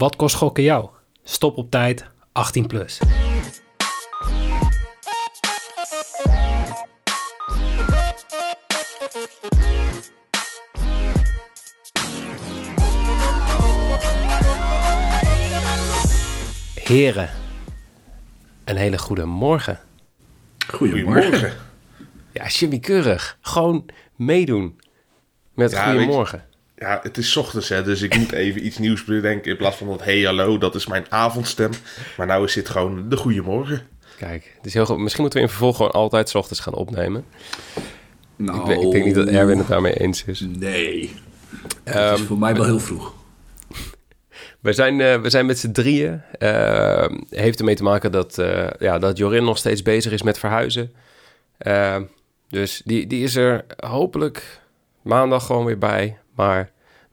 Wat kost gokken jou? Stop op tijd, 18 plus. Heren, een hele goede morgen. Goedemorgen. Ja, Jimmy Keurig. Gewoon meedoen met Ja, Goedemorgen. Ja, het is ochtends, hè, dus ik moet even iets nieuws bedenken. In plaats van dat hey hallo, dat is mijn avondstem. Maar nou is dit gewoon de goedemorgen. Kijk, het is heel goed. Misschien moeten we in vervolg gewoon altijd 's ochtends gaan opnemen. Nou, Ik, denk niet dat Erwin het daarmee eens is. Nee. Ehm, Het is voor mij wel heel vroeg. We zijn, eh, we zijn met z'n drieën. Ehm, heeft ermee te maken dat, eh, ja, dat Jorin nog steeds bezig is met verhuizen. Ehm, dus die, die is er hopelijk maandag gewoon weer bij. Maar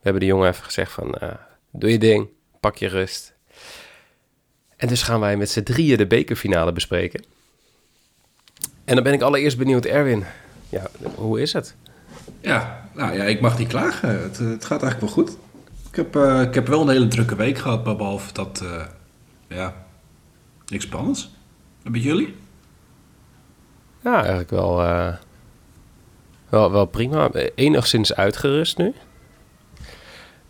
hebben de jongen even gezegd van... eh, doe je ding, pak je rust. En dus gaan wij met z'n drieën de bekerfinale bespreken. En dan ben ik allereerst benieuwd, Erwin. Ja, hoe is het? Ja, nou ja, ik mag niet klagen. Het, eh, het gaat eigenlijk wel goed. Ik heb, eh, ik heb wel een hele drukke week gehad, maar behalve dat, ja, niks spannends. En met jullie? Ja, eigenlijk wel, wel, wel prima. Enigszins uitgerust nu.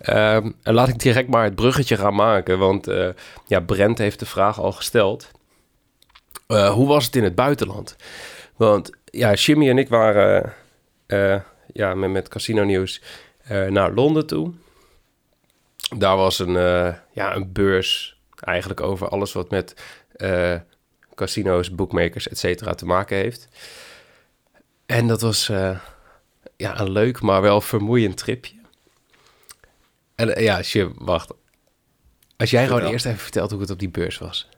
Ehm, en laat ik direct maar het bruggetje gaan maken. Want eh, ja, Brent heeft de vraag al gesteld. Eh, hoe was het in het buitenland? Want ja, Jimmy en ik waren eh, ja, met, Casino Nieuws naar Londen toe. Daar was een, ja, een beurs eigenlijk over alles wat met casino's, bookmakers, et cetera te maken heeft. En dat was ja, een leuk, maar wel vermoeiend tripje. En eh, ja, Jim, wacht. Als jij gewoon eerst even vertelt hoe het op die beurs was.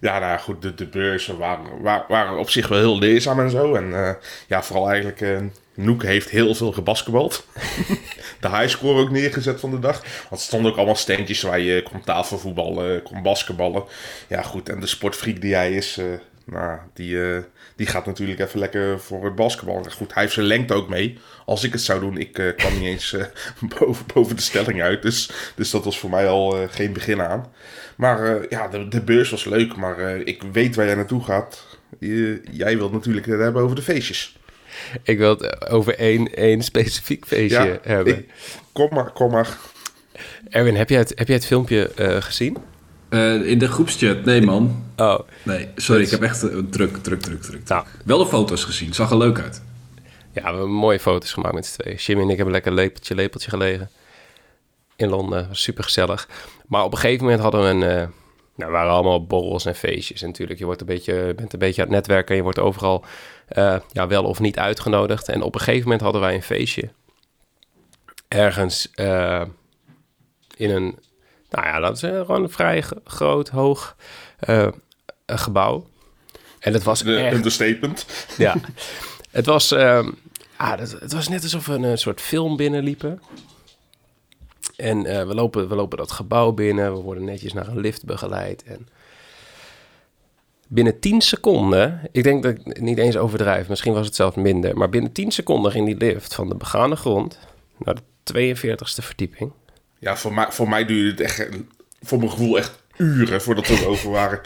Ja, nou goed, de, de beurzen waren, waren, waren op zich wel heel leerzaam en zo. En eh, ja, vooral eigenlijk, eh Noek heeft heel veel gebasketbald. de highscore ook neergezet van de dag. Want er stonden ook allemaal standjes waar je kon tafelvoetballen, kon basketballen. Ja, goed, en de sportfreak die hij is, eh, nou, die, eh, die gaat natuurlijk even lekker voor het basketbal. Goed, hij heeft zijn lengte ook mee. Als ik het zou doen, ik eh, kwam niet eens eh, boven, boven de stelling uit. Dus, dus dat was voor mij al geen begin aan. Maar ja, de, de beurs was leuk, maar ik weet waar jij naartoe gaat. Jij wilt natuurlijk het hebben over de feestjes. Ik wil het over één, één specifiek feestje Ja, hebben. ik- kom maar, kom maar. Erwin, heb jij het, heb jij het filmpje gezien? Eh, in de groepschat? Nee, man. Oh, Nee, sorry, ik heb echt eh, druk, druk, druk, druk. nou, Wel de foto's gezien, zag er leuk uit. Ja, we hebben mooie foto's gemaakt met z'n tweeën. Jimmy en ik hebben lekker lepeltje, lepeltje gelegen. In Londen, was super gezellig. Maar op een gegeven moment hadden we een... eh, nou, we waren allemaal borrels en feestjes natuurlijk. Je wordt een beetje, je bent een beetje aan het netwerken en je wordt overal ja, wel of niet uitgenodigd. En op een gegeven moment hadden wij een feestje. Ergens in een, nou ja, dat is eh, gewoon een vrij groot, hoog eh, gebouw. En het was De echt understatement. ja, het was, ehm, ah, dat, het was net alsof we een, eh, soort film binnenliepen. En we, lopen, we lopen dat gebouw binnen, we worden netjes naar een lift begeleid. En binnen 10 seconden, ik denk dat ik niet eens overdrijf, misschien was het zelfs minder, maar binnen 10 seconden ging die lift van de begane grond naar de 42e verdieping. Ja, voor mij, voor mij duurde het echt, voor mijn gevoel echt uren voordat we erover waren.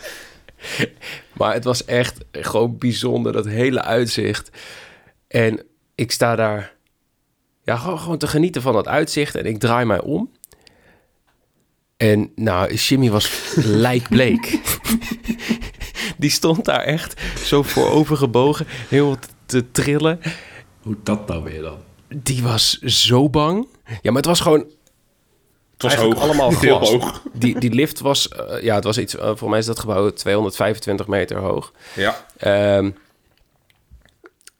Maar het was echt gewoon bijzonder, dat hele uitzicht. En ik sta daar ja, gewoon, gewoon te genieten van dat uitzicht. En ik draai mij om. En nou, Jimmy was lijkbleek. Die stond daar echt zo voorover gebogen, heel te, te trillen. Hoe dat nou weer dan? Die was zo bang. Ja, maar het was gewoon was eigenlijk hoog. allemaal Heel glas. hoog. Die, die lift was, eh, ja, het was iets, uh, voor mij is dat gebouw 225 meter hoog. Ja, Ehm,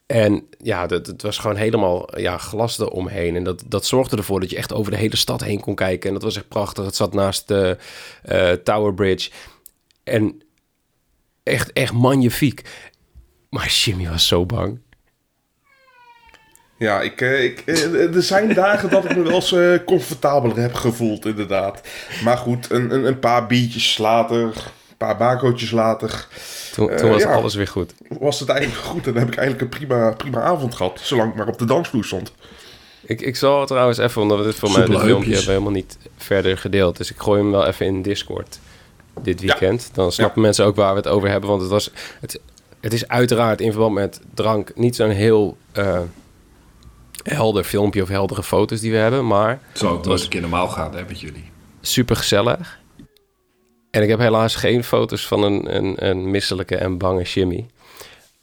en ja, dat, het was gewoon helemaal ja, glas eromheen. En dat, dat zorgde ervoor dat je echt over de hele stad heen kon kijken. En dat was echt prachtig. Het zat naast de eh, Tower Bridge. En echt, echt magnifiek. Maar Jimmy was zo bang. Ja ik, eh, ik, eh, er zijn dagen dat ik me wel eens eh, comfortabeler heb gevoeld, inderdaad. Maar goed, een, een, een paar biertjes later, een paar bakootjes later, Toen, was ja. alles weer goed. was het eigenlijk goed. En dan heb ik eigenlijk een prima, prima avond gehad, zolang ik maar op de dansvloer stond. Ik, ik zal trouwens even, omdat we dit voor mij dit filmpje hebben helemaal niet verder gedeeld. Dus ik gooi hem wel even in Discord dit weekend. Dan snappen mensen ook waar we het over hebben. Want het, was, het, het is uiteraard in verband met drank niet zo'n heel eh, helder filmpje of heldere foto's die we hebben. Maar Het ook wel was- eens een keer normaal gaan hè, met jullie. super gezellig. En ik heb helaas geen foto's van een, een, een misselijke en bange Jimmy.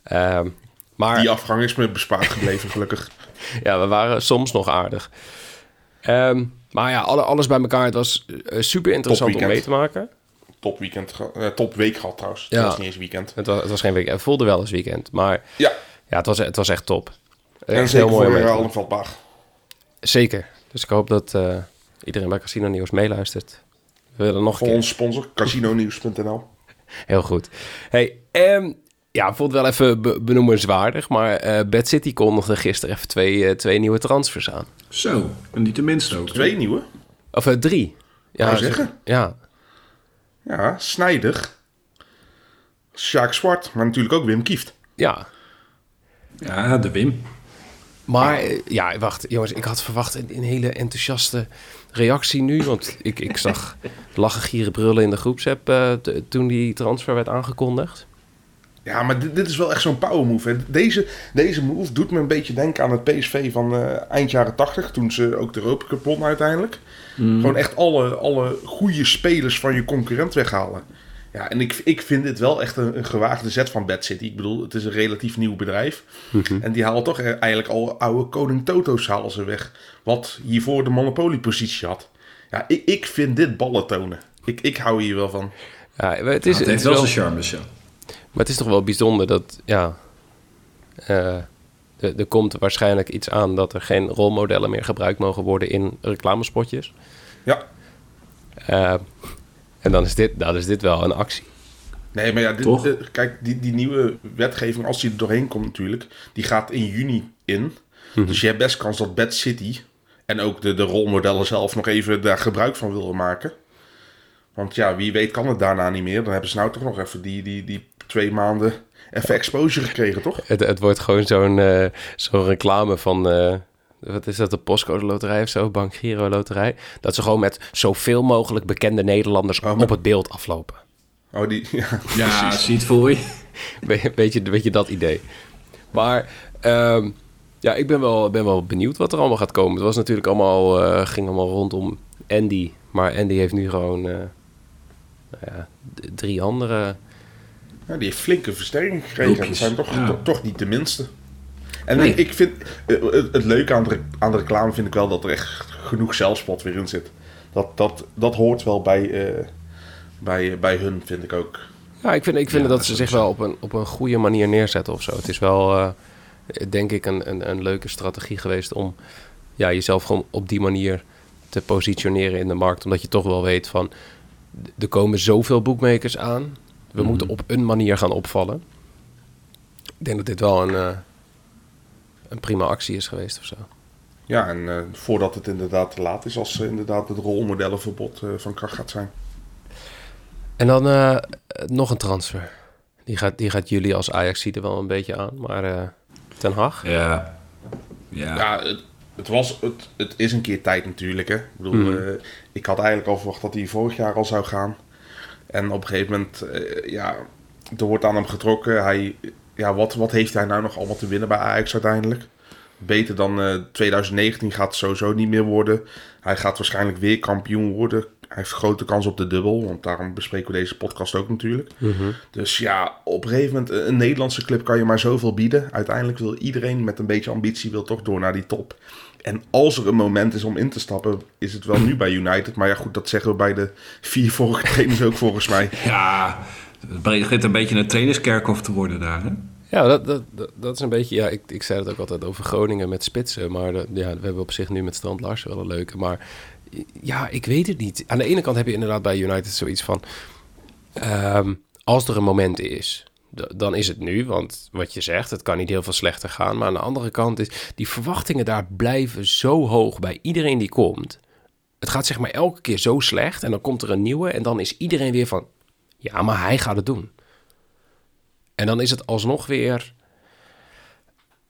Ehm, maar Die afgang is me bespaard gebleven, gelukkig. ja, we waren soms nog aardig. Ehm, maar ja, alle, alles bij elkaar. Het was eh, super interessant om mee te maken. Top weekend, ge- eh, top week gehad trouwens. Ja. Het was niet eens weekend. Het was, het was geen weekend. Het voelde wel als weekend. Maar Ja, ja, het was, het was echt top. En zeker heel mooi voor en Veldbaag. Zeker. Dus ik hoop dat eh, iedereen bij Casino Nieuws meeluistert. We willen nog een Voor keer. ons sponsor, casinonieuws.nl. Heel goed. Hey, ehm, ja, vond wel even be- benoemenswaardig. Maar eh Bad City kondigde gisteren even twee, eh, twee nieuwe transfers aan. Zo, en niet de minste ook. hè? Twee nieuwe. Of drie. Ja, zeggen. Ja, Ja, Snijder. Sjaak Zwart, maar natuurlijk ook Wim Kieft. ja. Ja, de Wim. Maar eh, ja, wacht, jongens, ik had verwacht een, een hele enthousiaste reactie nu. Want ik, ik zag lachen, gieren, brullen in de groepsapp eh, toen die transfer werd aangekondigd. Ja, maar dit, dit is wel echt zo'n power move. Hè. Deze, deze move doet me een beetje denken aan het PSV van eh, eind jaren 80. Toen ze ook de Europa Cup uiteindelijk. Gewoon echt alle, alle goede spelers van je concurrent weghalen. Ja, en ik, ik vind dit wel echt een, een gewaagde zet van Bad City. Ik bedoel, het is een relatief nieuw bedrijf. En die halen toch eh, eigenlijk al oude koning Toto's halen ze weg. Wat hiervoor de monopoliepositie had. Ja, ik, ik vind dit ballen tonen. Ik, ik hou hier wel van. Ja, maar het is, Het, het heeft is wel zijn charmes, ja. maar het is toch wel bijzonder dat, ja, eh, er, er komt waarschijnlijk iets aan dat er geen rolmodellen meer gebruikt mogen worden in reclamespotjes. Ja, Eh, en dan is, dit, dan is dit wel een actie. Nee, maar ja, dit, Toch? kijk, die, die nieuwe wetgeving, als die er doorheen komt natuurlijk, die gaat in juni in. Dus je hebt best kans dat Bad City en ook de, de rolmodellen zelf nog even daar gebruik van willen maken. Want ja, wie weet kan het daarna niet meer. Dan hebben ze nou toch nog even die, die, die twee maanden even exposure gekregen, toch? Het, het wordt gewoon zo'n eh, zo'n reclame van... eh, wat is dat, de postcode loterij of zo? Bank Giro loterij. Dat ze gewoon met zoveel mogelijk bekende Nederlanders Oh, maar- op het beeld aflopen. Oh, die, ja, Ja, precies. zie het voor je. We- weet, je, weet je dat idee? Maar ehm, ja, ik ben wel, ben wel benieuwd wat er allemaal gaat komen. Het was natuurlijk allemaal, eh, ging allemaal rondom Andy. Maar Andy heeft nu gewoon eh, nou ja, drie andere... Ja, die heeft flinke versterking gekregen. Dat zijn toch, ja. toch, toch niet de minste. En Nee. ik, vind, eh, het, het leuke aan de, aan de reclame vind ik wel dat er echt genoeg zelfspot weer in zit. Dat, dat, dat hoort wel bij, eh, bij, bij hun, vind ik ook. Ja, ik vind, ik vind Ja, dat dat ze zich zo. wel op een, op een goede manier neerzetten of zo. Het is wel, eh, denk ik, een, een, een leuke strategie geweest om ja, jezelf gewoon op die manier te positioneren in de markt. Omdat je toch wel weet van, er komen zoveel boekmakers aan. We Mhm. moeten op een manier gaan opvallen. Ik denk dat dit wel een, eh, een prima actie is geweest of zo. Ja, en eh, voordat het inderdaad te laat is, als eh, inderdaad het rolmodellenverbod eh, van kracht gaat zijn. En dan eh, nog een transfer. Die gaat, die gaat jullie als Ajax er wel een beetje aan. Maar eh, Ten Hag? Ja. Ja. Ja, het, het, was, het, het is een keer tijd natuurlijk. Hè. Ik bedoel, eh, ik had eigenlijk al verwacht dat hij vorig jaar al zou gaan. En op een gegeven moment, eh, ja, er wordt aan hem getrokken. Hij, ja, wat, wat heeft hij nou nog allemaal te winnen bij Ajax uiteindelijk? Beter dan eh, 2019 gaat het sowieso niet meer worden. Hij gaat waarschijnlijk weer kampioen worden. Hij heeft grote kans op de dubbel, want daarom bespreken we deze podcast ook natuurlijk. Dus ja, op een gegeven moment, een Nederlandse club kan je maar zoveel bieden. Uiteindelijk wil iedereen met een beetje ambitie wil toch door naar die top. En als er een moment is om in te stappen, is het wel nu bij United. Maar ja, goed, dat zeggen we bij de vier vorige trainers ook volgens mij. Ja, het begint een beetje een trainerskerkhof te worden daar, hè? Ja, dat, dat, dat, is een beetje... Ja, ik, ik zei het ook altijd over Groningen met spitsen. Maar ja, we hebben op zich nu met Strand Larsen wel een leuke. Maar ja, ik weet het niet. Aan de ene kant heb je inderdaad bij United zoiets van... ehm, als er een moment is, dan is het nu. Want wat je zegt, het kan niet heel veel slechter gaan. Maar aan de andere kant is... Die verwachtingen daar blijven zo hoog bij iedereen die komt. Het gaat zeg maar elke keer zo slecht. En dan komt er een nieuwe. En dan is iedereen weer van... Ja, maar hij gaat het doen. En dan is het alsnog weer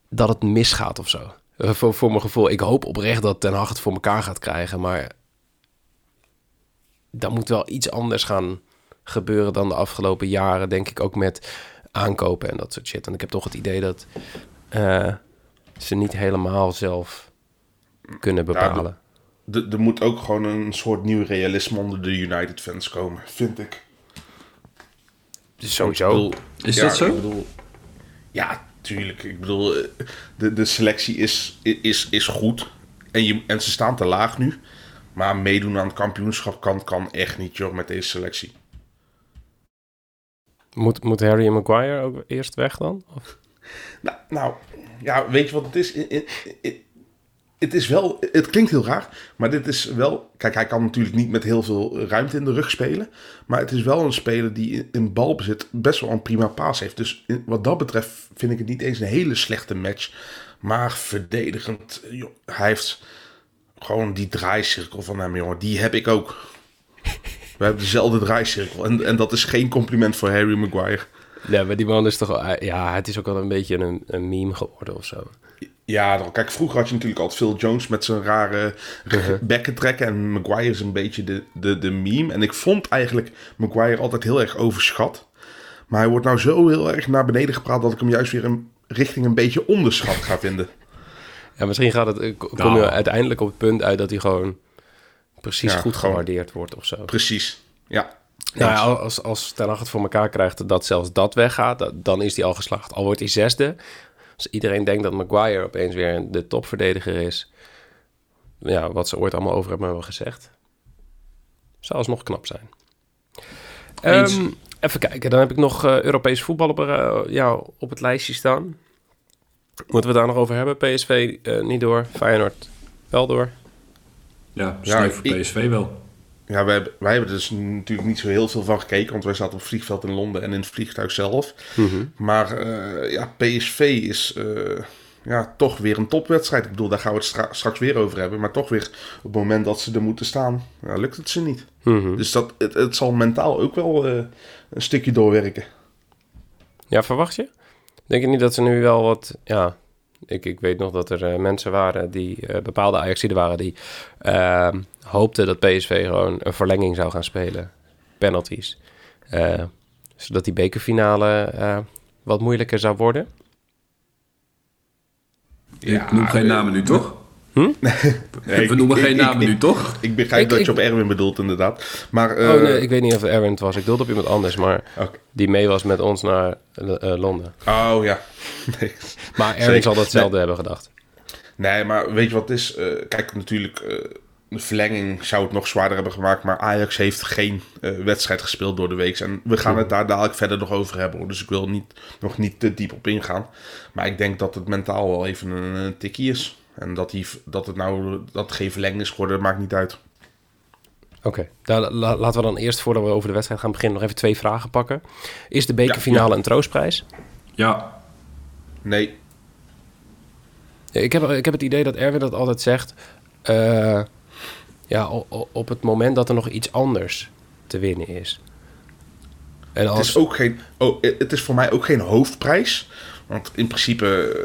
dat het misgaat of zo. Eh, voor, voor mijn gevoel. Ik hoop oprecht dat Ten Hag het voor elkaar gaat krijgen. Maar dan moet wel iets anders gaan gebeuren dan de afgelopen jaren. Denk ik ook met aankopen en dat soort shit. En ik heb toch het idee dat eh, ze niet helemaal zelf kunnen bepalen. Er er moet ook gewoon een soort nieuw realisme onder de United fans komen, vind ik. Dus sowieso. Bedoel, Is ja, dat zo? Ik bedoel, ja, tuurlijk. Ik bedoel, eh, de, de selectie is, is, is goed. En, je, en ze staan te laag nu. Maar meedoen aan het kampioenschap kan, kan echt niet, joh, met deze selectie. Moet, moet Harry en Maguire ook eerst weg dan? Of? Nou, nou ja, weet je wat het is? I- I- I- Het is wel, het klinkt heel raar, maar dit is wel. Kijk, hij kan natuurlijk niet met heel veel ruimte in de rug spelen. Maar het is wel een speler die in- balbezit best wel een prima paas heeft. Dus wat dat betreft vind ik het niet eens een hele slechte match. Maar verdedigend, joh, hij heeft gewoon die draaicirkel van hem, jongen. Die heb ik ook. We hebben dezelfde draaicirkel. En, en dat is geen compliment voor Harry Maguire. Ja, maar die man is toch. Ja, het is ook wel een beetje een, een meme geworden of zo. Ja, dan- kijk, vroeger had je natuurlijk altijd Phil Jones met zijn rare bekken trekken. En Maguire is een beetje de, de, de meme. En ik vond eigenlijk Maguire altijd heel erg overschat. Maar hij wordt nou zo heel erg naar beneden gepraat dat ik hem juist weer een, richting een beetje onderschat ga vinden. Ja, misschien gaat het, eh, kom Nou. je uiteindelijk op het punt uit dat hij gewoon precies Ja, goed gewaardeerd wordt of zo. Precies. Ja. Nou ja, als, als Ten Hag het voor elkaar krijgt dat zelfs dat weggaat, dan is hij al geslaagd. Al wordt hij zesde. Als iedereen denkt dat Maguire opeens weer de topverdediger is, ja, wat ze ooit allemaal over hem hebben gezegd, zou alsnog knap zijn. Ehm, even kijken, dan heb ik nog eh, Europees voetbal op, eh, ja, op het lijstje staan. Moeten we het daar nog over hebben? PSV eh, niet door, Feyenoord wel door. Ja, Ja, sneu voor PSV wel. Ja, wij, hebben- wij hebben dus natuurlijk niet zo heel veel van gekeken. Want wij zaten op het vliegveld in Londen en in het vliegtuig zelf. Maar eh, ja, PSV is eh, ja, toch weer een topwedstrijd. Ik bedoel, daar gaan we het stra- straks weer over hebben. Maar toch weer op het moment dat ze er moeten staan, ja, lukt het ze niet. Mhm. Dus dat, het, het zal mentaal ook wel eh, een stukje doorwerken. Ja, verwacht je? Denk je niet dat ze nu wel wat... Ja, ik, ik weet nog dat er eh, mensen waren die... eh, bepaalde Ajaxiden waren die... ehm, hoopten dat PSV gewoon een verlenging zou gaan spelen. Penalties. Eh, zodat die bekerfinale eh, wat moeilijker zou worden. ik noem geen namen nu, toch? nee, We noemen ik- geen ik- namen ik- nu, toch? Ik begrijp Ik- dat ik- je op Erwin bedoelt, inderdaad. Maar, eh, oh nee, ik weet niet of het Erwin het was. Ik doelde op iemand anders, maar... Die mee was met ons naar eh, Londen. Oh ja. Nee. Maar Erwin Zeker. zal datzelfde hebben gedacht. Nee, maar weet je wat het is? Eh, kijk, natuurlijk, eh, de verlenging zou het nog zwaarder hebben gemaakt. Maar Ajax heeft geen eh, wedstrijd gespeeld door de week. En we gaan het daar dadelijk verder nog over hebben. Hoor. Dus ik wil niet, nog niet te diep op ingaan. Maar ik denk dat het mentaal wel even een, een tikkie is. En dat, die, dat het nou dat het geen verlenging is geworden, maakt niet uit. Oké, daar la- laten we dan eerst, voordat we over de wedstrijd gaan beginnen, nog even twee vragen pakken. Is de bekerfinale Ja, een troostprijs? Ja. Nee, Ja, Ik heb, ik heb het idee dat Erwin dat altijd zegt. eh, ja, o- o- op het moment dat er nog iets anders te winnen is. En het als, is, ook geen, oh, het is voor mij ook geen hoofdprijs. Want in principe,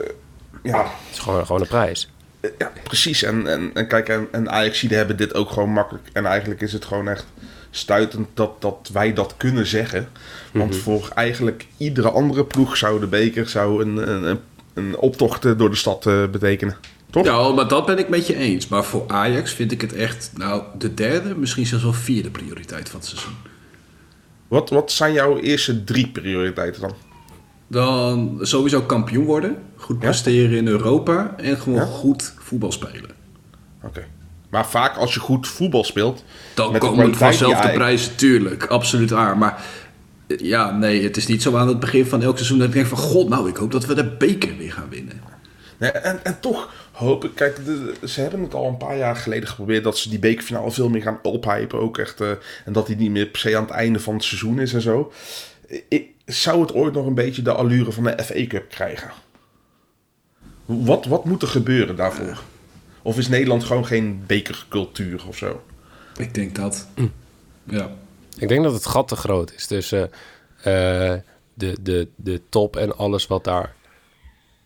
ja, het is gewoon, gewoon een prijs. Ja, precies. En, en, en kijk, en, en Ajaxiden hebben dit ook gewoon makkelijk. En eigenlijk is het gewoon echt stuitend dat, dat wij dat kunnen zeggen. Want voor eigenlijk iedere andere ploeg zou de beker zou een, een, een, optocht door de stad eh, betekenen. Toch? Ja, maar dat ben ik met je eens. Maar voor Ajax vind ik het echt, nou, de derde, misschien zelfs wel vierde prioriteit van het seizoen. Wat, wat zijn jouw eerste drie prioriteiten dan? Dan sowieso kampioen worden, goed presteren in Europa en gewoon Ja? goed voetbal spelen. Oké. Maar vaak als je goed voetbal speelt. Dan komen vanzelf de prijzen, tuurlijk, absoluut aan. Maar eh, ja, nee, het is niet zo aan het begin van elk seizoen dat ik denk van... God, nou, ik hoop dat we de beker weer gaan winnen. Nee, en, en toch hoop ik, kijk, de, ze hebben het al een paar jaar geleden geprobeerd dat ze die bekerfinale veel meer gaan ophypen. Ook echt, eh, en dat die niet meer per se aan het einde van het seizoen is en zo. Ik, zou het ooit nog een beetje de allure van de FA Cup krijgen? Wat, wat moet er gebeuren daarvoor? Of is Nederland gewoon geen bekercultuur of zo? Ik denk dat. Ja. Ik denk dat het gat te groot is tussen eh, de, de, de top en alles wat daar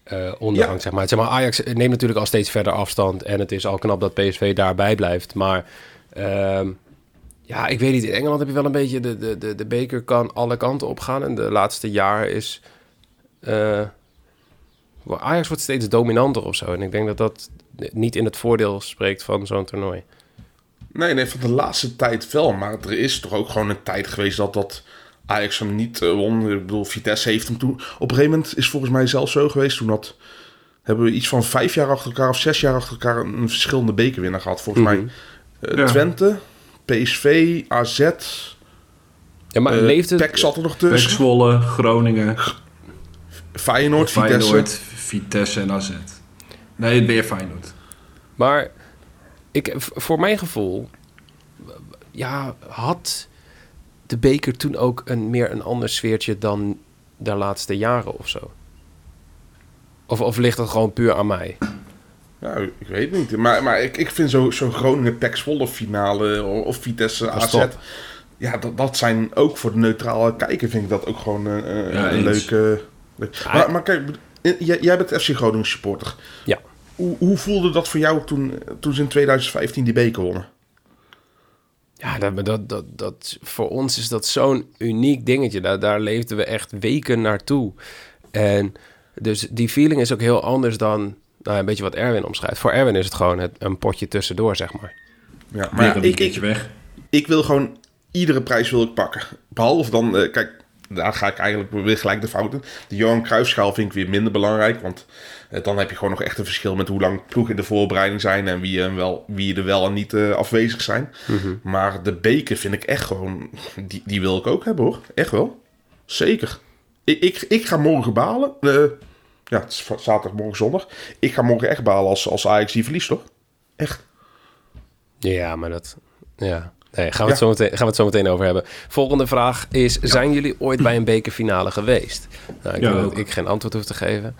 eh, ondergang, Ja. zeg maar. zeg maar. Ajax neemt natuurlijk al steeds verder afstand en het is al knap dat PSV daarbij blijft. Maar ehm, ja, ik weet niet. In Engeland heb je wel een beetje de, de, de, de beker kan alle kanten op gaan. En de laatste jaar is eh, wel, Ajax wordt steeds dominanter of zo. En ik denk dat dat niet in het voordeel spreekt van zo'n toernooi. Nee, nee, van de laatste tijd wel. Maar er is toch ook gewoon een tijd geweest dat dat Ajax hem niet eh, won. Ik bedoel, Vitesse heeft hem toen... Op een gegeven moment is volgens mij zelfs zo geweest. Toen dat, hebben we iets van vijf jaar achter elkaar of zes jaar achter elkaar een, verschillende bekerwinnaar gehad. Volgens Mhm. mij Ja. Twente, PSV, AZ, Ja, maar eh leeft het... PEC zat er nog Pek tussen. Zwolle, Groningen, Feyenoord, Vitesse. Feyenoord, Vitesse en AZ. Nee, weer Feyenoord. Maar ik, voor mijn gevoel, ja, had de beker toen ook een meer een ander sfeertje dan de laatste jaren of zo? Of, of ligt dat gewoon puur aan mij? Ja, ik weet niet. Maar, maar ik, ik vind zo'n zo Groningen PEC Zwolle finale of, of Vitesse AZ... Ja, dat, dat zijn ook voor de neutrale kijker vind ik dat ook gewoon eh, eh, Ja, een eens. leuke... Maar, maar kijk, eh, jij, jij bent FC Groningen supporter. Ja. Hoe, hoe voelde dat voor jou toen, toen ze in 2015 die beker wonnen? Ja, dat, dat, dat, dat, voor ons is dat zo'n uniek dingetje. Daar, daar leefden we echt weken naartoe. En dus die feeling is ook heel anders dan nou, een beetje wat Erwin omschrijft. Voor Erwin is het gewoon het, een potje tussendoor, zeg maar. Ja, Maar ja, een ik, ik, weg. ik wil gewoon iedere prijs wil ik pakken. Behalve dan, eh, kijk, daar ga ik eigenlijk weer gelijk de fout in. De Johan Cruijffschaal vind ik weer minder belangrijk. Want eh, dan heb je gewoon nog echt een verschil met hoe lang ploegen in de voorbereiding zijn. En wie, er wel, wie er wel en niet eh, afwezig zijn. Maar de beker vind ik echt gewoon, die, die wil ik ook hebben hoor. Echt wel. Zeker. Ik, ik, ik ga morgen balen. Ja, het is va- zaterdag, morgen zondag. Ik ga morgen echt balen als, als Ajax die verliest toch? Echt. Ja, maar dat... Ja. Nee, gaan we, Ja. het zo meteen, gaan we het zo meteen over hebben. Volgende vraag is... Zijn jullie ooit bij een bekerfinale geweest? Nou, ik Ja, denk dat ik geen antwoord hoef te geven.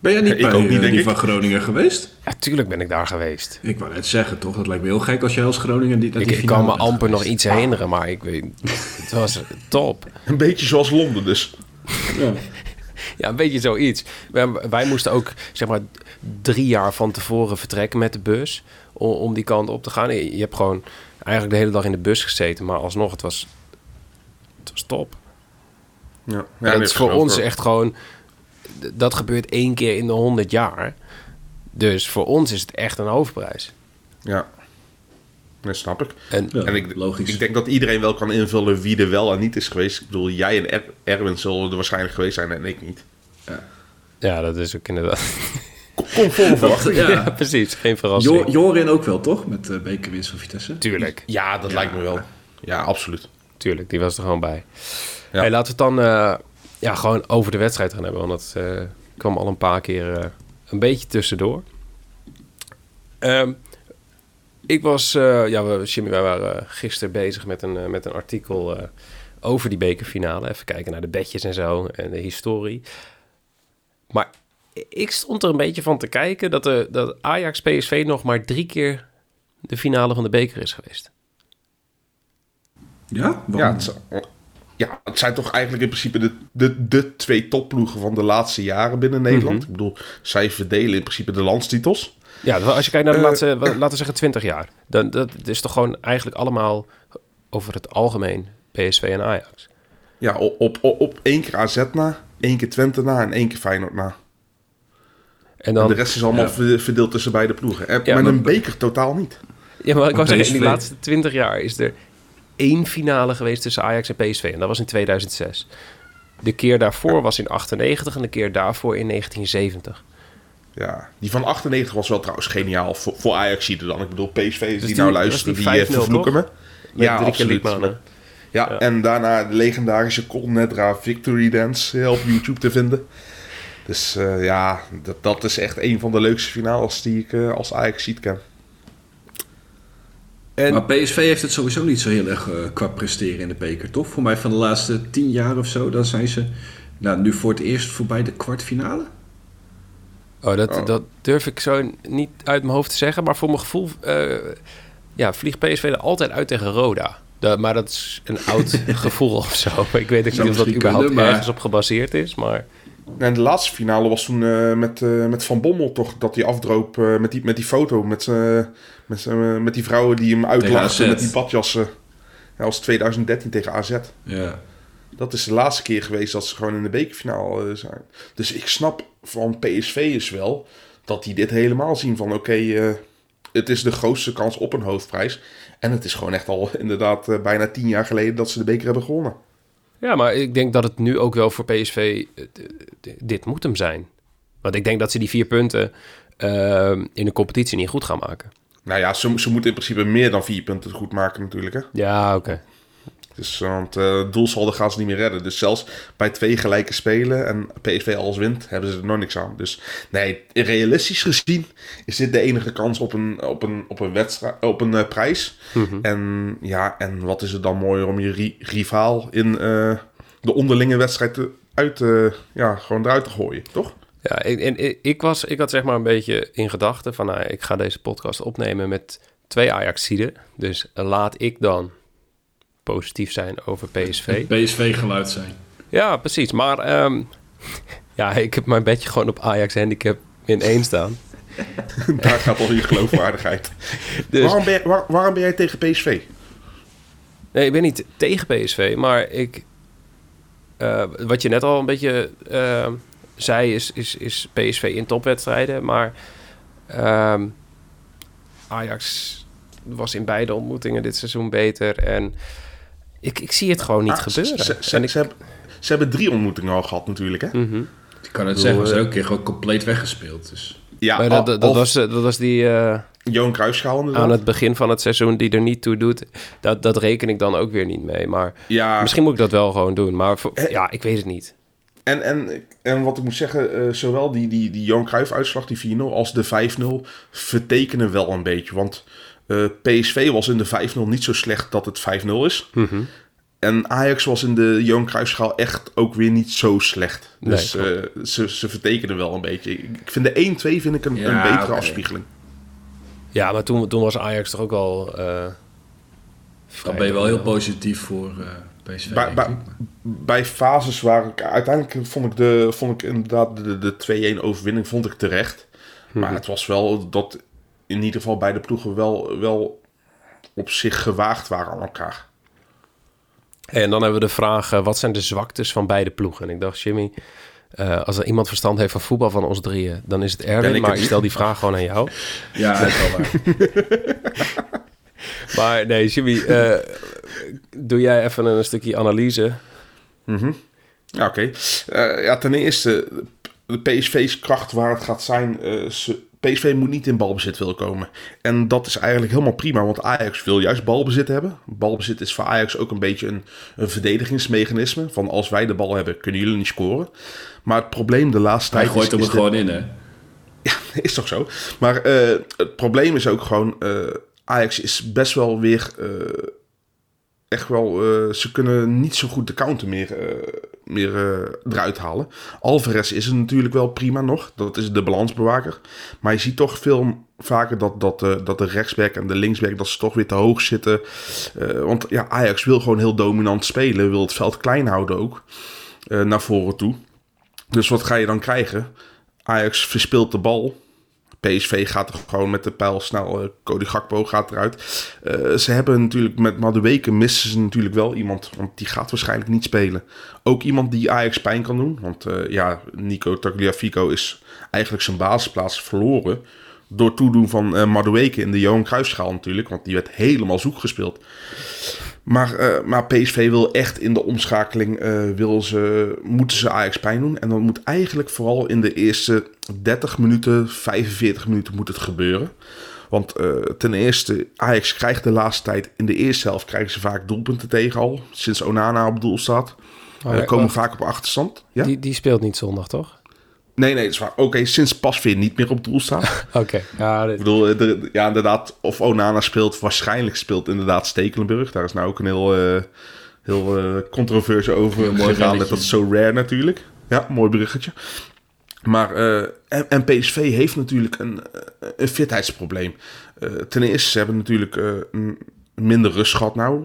Ben jij niet Ik bij ook niet, eh, denk die ik. van Groningen geweest? Ja, tuurlijk ben ik daar geweest. Ik wou net zeggen, toch? Dat lijkt me heel gek als jij als Groningen die, naar Ik, die ik finale kan me amper nog iets herinneren, maar ik weet... Het was top. Een beetje zoals Londen dus. Ja. Ja, een beetje zoiets. Wij, wij moesten ook, zeg maar, drie jaar van tevoren vertrekken met de bus... om, om die kant op te gaan. Je, je hebt gewoon eigenlijk de hele dag in de bus gezeten... maar alsnog, het was, het was top. Ja, dat dit is voor ons ook. echt gewoon... Dat gebeurt één keer in de honderd jaar. Dus voor ons is het echt een hoofdprijs. Ja, dat snap ik. En Ja, en ik, logisch. ik denk dat iedereen wel kan invullen wie er wel en niet is geweest. Ik bedoel, jij en er Erwin zullen er waarschijnlijk geweest zijn en ik niet. ja, dat is ook inderdaad... Kom, kom vol verwachten. Ja. Ja, precies. Geen verrassing. Jo- Jorin ook wel, toch? Met de bekerwinst van Vitesse. Tuurlijk. Ja, dat lijkt me wel. Ja, absoluut. Tuurlijk, die was er gewoon bij. Ja. Hey, laten we het dan eh, ja, gewoon over de wedstrijd gaan hebben. Want dat eh, kwam al een paar keer eh, een beetje tussendoor. Ehm, ik was, eh, ja, we, Jimmy, wij waren gisteren bezig met een, eh, met een artikel eh, over die bekerfinale. Even kijken naar de bedjes en zo en de historie. Maar ik stond er een beetje van te kijken dat, de, dat Ajax PSV nog maar drie keer de finale van de beker is geweest. Ja? Ja Waarom? het, zijn- ja, het zijn toch eigenlijk in principe de, de, de twee topploegen van de laatste jaren binnen Nederland. Ik bedoel, zij verdelen in principe de landstitels. Ja, als je kijkt naar de Eh, laatste, laten we zeggen 20 jaar. Dan, dat is toch gewoon eigenlijk allemaal over het algemeen PSV en Ajax. Ja, op, op, op, één keer AZ na, één keer Twente na en één keer Feyenoord na. En En dan, de rest is allemaal ja. verdeeld tussen beide ploegen. En, Ja, met maar- een beker totaal niet. ja, maar ik zeggen, in die laatste 20 jaar is er één finale geweest tussen Ajax en PSV. En dat was in 2006. De keer daarvoor was in 98 en de keer daarvoor in 1970. Ja, die van 98 was wel trouwens geniaal voor, voor Ajax dan. Ik bedoel, PSV die, die- nou luisteren, die die, eh, 5-0 vervloeken me. Met drie keer Liedmanen. Ja, Ja. en daarna de legendarische Colnetra Victory Dance op YouTube te vinden. Dus eh, ja, dat, dat is echt een van de leukste finales die ik eh, als Ajax ziet ken. En, Maar PSV heeft het sowieso niet zo heel erg eh, qua presteren in de beker, toch? Voor mij van de laatste tien jaar of zo, dan zijn ze nou, nu voor het eerst voorbij de kwartfinale. Oh, dat, Oh. dat durf ik zo niet uit mijn hoofd te zeggen. Maar voor mijn gevoel eh, ja, vliegt PSV er altijd uit tegen Roda. Dat, maar dat is een oud gevoel of zo. Ik weet ook niet of dat überhaupt kunnen, maar- ergens op gebaseerd is. Maar En de laatste finale was toen eh, met, eh, met Van Bommel toch, dat hij afdroop eh, met, die, met die foto, met, met, met die vrouwen die hem uitlachten AZ. met die badjassen. Ja, dat was 2013 tegen AZ. Ja. Dat is de laatste keer geweest dat ze gewoon in de bekerfinale eh, zijn. Dus ik snap van PSV is wel dat die dit helemaal zien van oké, eh, het is de grootste kans op een hoofdprijs. En het is gewoon echt al inderdaad eh, bijna tien jaar geleden dat ze de beker hebben gewonnen. Ja, maar ik denk dat het nu ook wel voor PSV... dit moet hem zijn. Want ik denk dat ze die vier punten in de competitie niet goed gaan maken. Nou ja, ze, ze moeten in principe meer dan vier punten goed maken natuurlijk. Hè? Ja, oké. Dus, want eh het doelsaldo gaan ze niet meer redden. Dus zelfs bij twee gelijke spelen en PSV alles wint, hebben ze er nog niks aan. Dus nee, realistisch gezien is dit de enige kans op een, op een, op een, wedstrijd, op een eh, prijs. En ja, en wat is het dan mooier om je ri- rivaal in eh, de onderlinge wedstrijd te, uit, ja, gewoon eruit te gooien, toch? Ja, ik- en ik, ik, was, ik had zeg maar een beetje in gedachten van... Nou, ik ga deze podcast opnemen met twee Ajaxiden. Dus laat ik dan positief zijn over PSV. PSV-geluid zijn. Ja, precies. Maar ehm, ja, ik heb mijn bedje gewoon op Ajax handicap in één staan. Daar gaat al je geloofwaardigheid. Dus Waarom, ben, waar- waarom ben jij tegen PSV? nee, ik ben niet tegen PSV, maar ik... eh, wat je net al een beetje eh, zei, is, is, is PSV in topwedstrijden. Maar ehm, Ajax was in beide ontmoetingen dit seizoen beter. En ik, ik zie het gewoon niet Ah, gebeuren. Ze, ze, En ik- ze hebben, ze hebben drie ontmoetingen al gehad natuurlijk, hè? Mhm. Ik kan het zeggen, we zijn eh, ook keer gewoon compleet weggespeeld. Dus. Ja, Maar dat, dat, was, eh, dat was die... eh, Johan Cruijffschaal inderdaad. aan het begin van het seizoen die er niet toe doet, dat, dat reken ik dan ook weer niet mee. Maar Ja, misschien moet ik dat wel gewoon doen. Maar voor- ja, ik weet het niet. en, en, en wat ik moet zeggen, eh, zowel die, die, die Johan Cruijff-uitslag, die 4-0, als de 5-0 vertekenen wel een beetje. Want PSV was in de 5-0 niet zo slecht dat het 5-0 is. Mhm. En Ajax was in de Johan Cruijffschaal echt ook weer niet zo slecht. Nee, Dus eh, ze, ze vertekenen wel een beetje. Ik vind de 1-2 vind ik een, Ja, een betere afspiegeling. Ja, maar toen, toen was Ajax toch ook al... eh Dan ben je wel heel positief voor eh, PSV. Bij, fases waar ik uiteindelijk vond ik, de, vond ik inderdaad de, de 2-1 overwinning vond ik terecht. Maar het was wel dat in ieder geval beide ploegen wel, wel op zich gewaagd waren aan elkaar. En dan hebben we de vraag, eh, wat zijn de zwaktes van beide ploegen? En ik dacht, Jimmy, eh, als er iemand verstand heeft van voetbal van ons drieën, dan is het Erwin. ik Maar het ik stel die vraag gewoon aan jou. Ja, dat is wel waar. Maar nee, Jimmy, eh, doe jij even een stukje analyse. Ja, oké. Ja, ten eerste, de PSV's kracht waar het gaat zijn. ze, PSV moet niet in balbezit willen komen. En dat is eigenlijk helemaal prima, want Ajax wil juist balbezit hebben. Balbezit is voor Ajax ook een beetje een, een verdedigingsmechanisme. Van als wij de bal hebben, kunnen jullie niet scoren. Maar het probleem de laatste Hij tijd gooit is, hem er gewoon in, hè? is toch zo? Maar eh, het probleem is ook gewoon... eh, Ajax is best wel weer... eh, echt wel... ze kunnen niet zo goed de counter meer, meer eh, eruit halen. Alvarez is er natuurlijk wel prima nog. Dat is de balansbewaker. Maar je ziet toch veel vaker dat, dat, eh, dat de rechtsback en de linksback... dat ze toch weer te hoog zitten. Eh, want ja, Ajax wil gewoon heel dominant spelen. Wil het veld klein houden ook. naar voren toe. Dus wat ga je dan krijgen? Ajax verspeelt de bal. PSV gaat er gewoon met de pijl snel. eh, Cody Gakpo gaat eruit. Eh, ze hebben natuurlijk met Madueke missen ze natuurlijk wel iemand. Want die gaat waarschijnlijk niet spelen. Ook iemand die Ajax pijn kan doen. Want eh, ja, Nico Tagliafico is eigenlijk zijn basisplaats verloren. Door toedoen van eh Madueke in de Johan Cruijffschaal natuurlijk. Want die werd helemaal zoek gespeeld. Maar, eh, maar PSV wil echt in de omschakeling, eh, wil ze, moeten ze Ajax pijn doen. En dan moet eigenlijk vooral in de eerste 30 minuten, 45 minuten moet het gebeuren. Want eh, ten eerste, Ajax krijgt de laatste tijd, in de eerste helft krijgen ze vaak doelpunten tegen al. Sinds Onana op doel staat. Oh, ja, komen vaak op achterstand. Ja? Die, die speelt niet zondag, toch? Nee, nee, dat is waar. Oké, sinds Pasveer niet meer op doel staat. Oké. Ja, Ik dit- bedoel, eh, de- ja, inderdaad, of Onana speelt, waarschijnlijk speelt inderdaad Stekelenburg. Daar is nou ook een heel, eh heel eh, controverse over Heel mooi gegaan. Dat is zo rare natuurlijk. Ja, mooi bruggetje. Maar, eh, en, en PSV heeft natuurlijk een, een fitheidsprobleem. Ten eerste, ze hebben natuurlijk eh, minder rust gehad nou.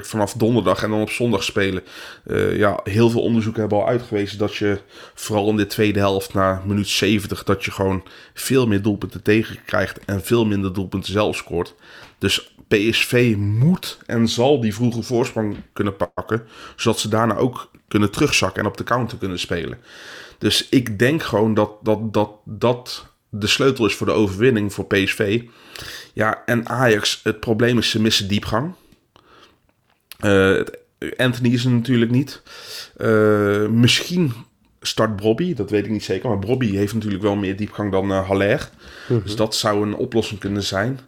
Vanaf donderdag en dan op zondag spelen. Eh, ja, heel veel onderzoeken hebben al uitgewezen dat je vooral in de tweede helft na minuut 70 dat je gewoon veel meer doelpunten tegenkrijgt en veel minder doelpunten zelf scoort. Dus PSV moet en zal die vroege voorsprong kunnen pakken, zodat ze daarna ook kunnen terugzakken en op de counter kunnen spelen. Dus ik denk gewoon dat dat, dat, dat de sleutel is voor de overwinning voor PSV. Ja, en Ajax, het probleem is ze missen diepgang. Uh, Anthony is er natuurlijk niet. Uh, misschien start Bobby, dat weet ik niet zeker. Maar Bobby heeft natuurlijk wel meer diepgang dan uh, Haller. Mhm. Dus dat zou een oplossing kunnen zijn.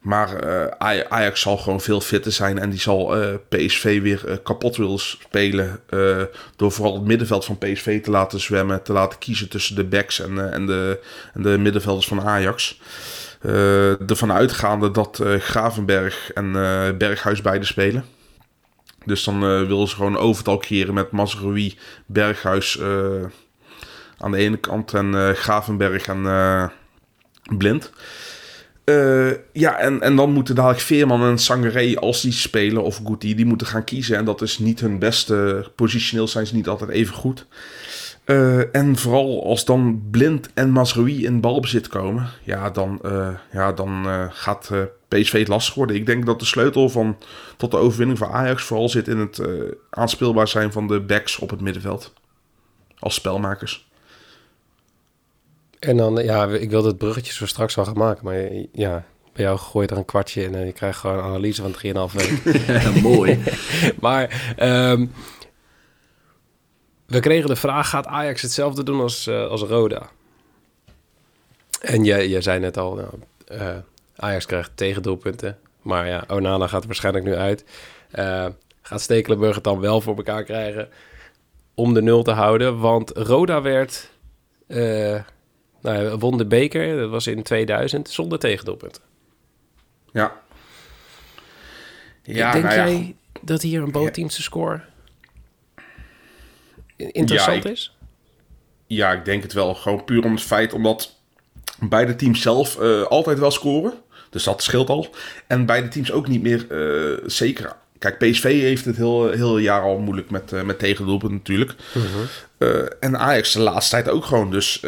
Maar uh, Ajax zal gewoon veel fitter zijn. En die zal uh, PSV weer kapot willen spelen. door vooral het middenveld van PSV te laten zwemmen. Te laten kiezen tussen de backs en, en, de, en de middenvelders van Ajax. ervan uitgaande dat Gravenberg en Berghuis beide spelen. Dus dan uh, willen ze gewoon overtal creëren met Mazraoui, Berghuis uh, aan de ene kant en uh, Gravenberg en Blind. ja, en, en dan moeten dadelijk Veerman en Sangaré, als die spelen, of Guti, die moeten gaan kiezen. En dat is niet hun beste. Positioneel zijn ze niet altijd even goed. en vooral als dan Blind en Mazraoui in balbezit komen, ja, dan, ja, dan gaat PSV het lastig worden. Ik denk dat de sleutel van, tot de overwinning van Ajax vooral zit in het uh, aanspeelbaar zijn van de backs op het middenveld. Als spelmakers. En dan, ja, ik wilde het bruggetje zo straks al gaan maken. Maar ja, bij jou gooi je er een kwartje in en je krijgt gewoon een analyse van 3,5 week. Mooi. maar um, we kregen de vraag, gaat Ajax hetzelfde doen als, uh, als Roda? En jij, jij zei net al, nou, uh, Ajax krijgt tegendoelpunten. Maar ja, Onana gaat er waarschijnlijk nu uit. Uh, gaat Stekelenburg het dan wel voor elkaar krijgen om de nul te houden? Want Roda werd, uh, nou, won de beker, dat was in 2000, zonder tegendoelpunten. Ja. ja Denk nou ja. jij dat hier een bootteamse score interessant ja, ik, is? Ja, ik denk het wel. Gewoon puur om het feit omdat beide teams zelf uh, altijd wel scoren. Dus dat scheelt al. En beide teams ook niet meer uh, zeker. Kijk, PSV heeft het heel, heel jaar al moeilijk met, uh, met tegendoelpunten natuurlijk. uh, en Ajax de laatste tijd ook gewoon. Dus,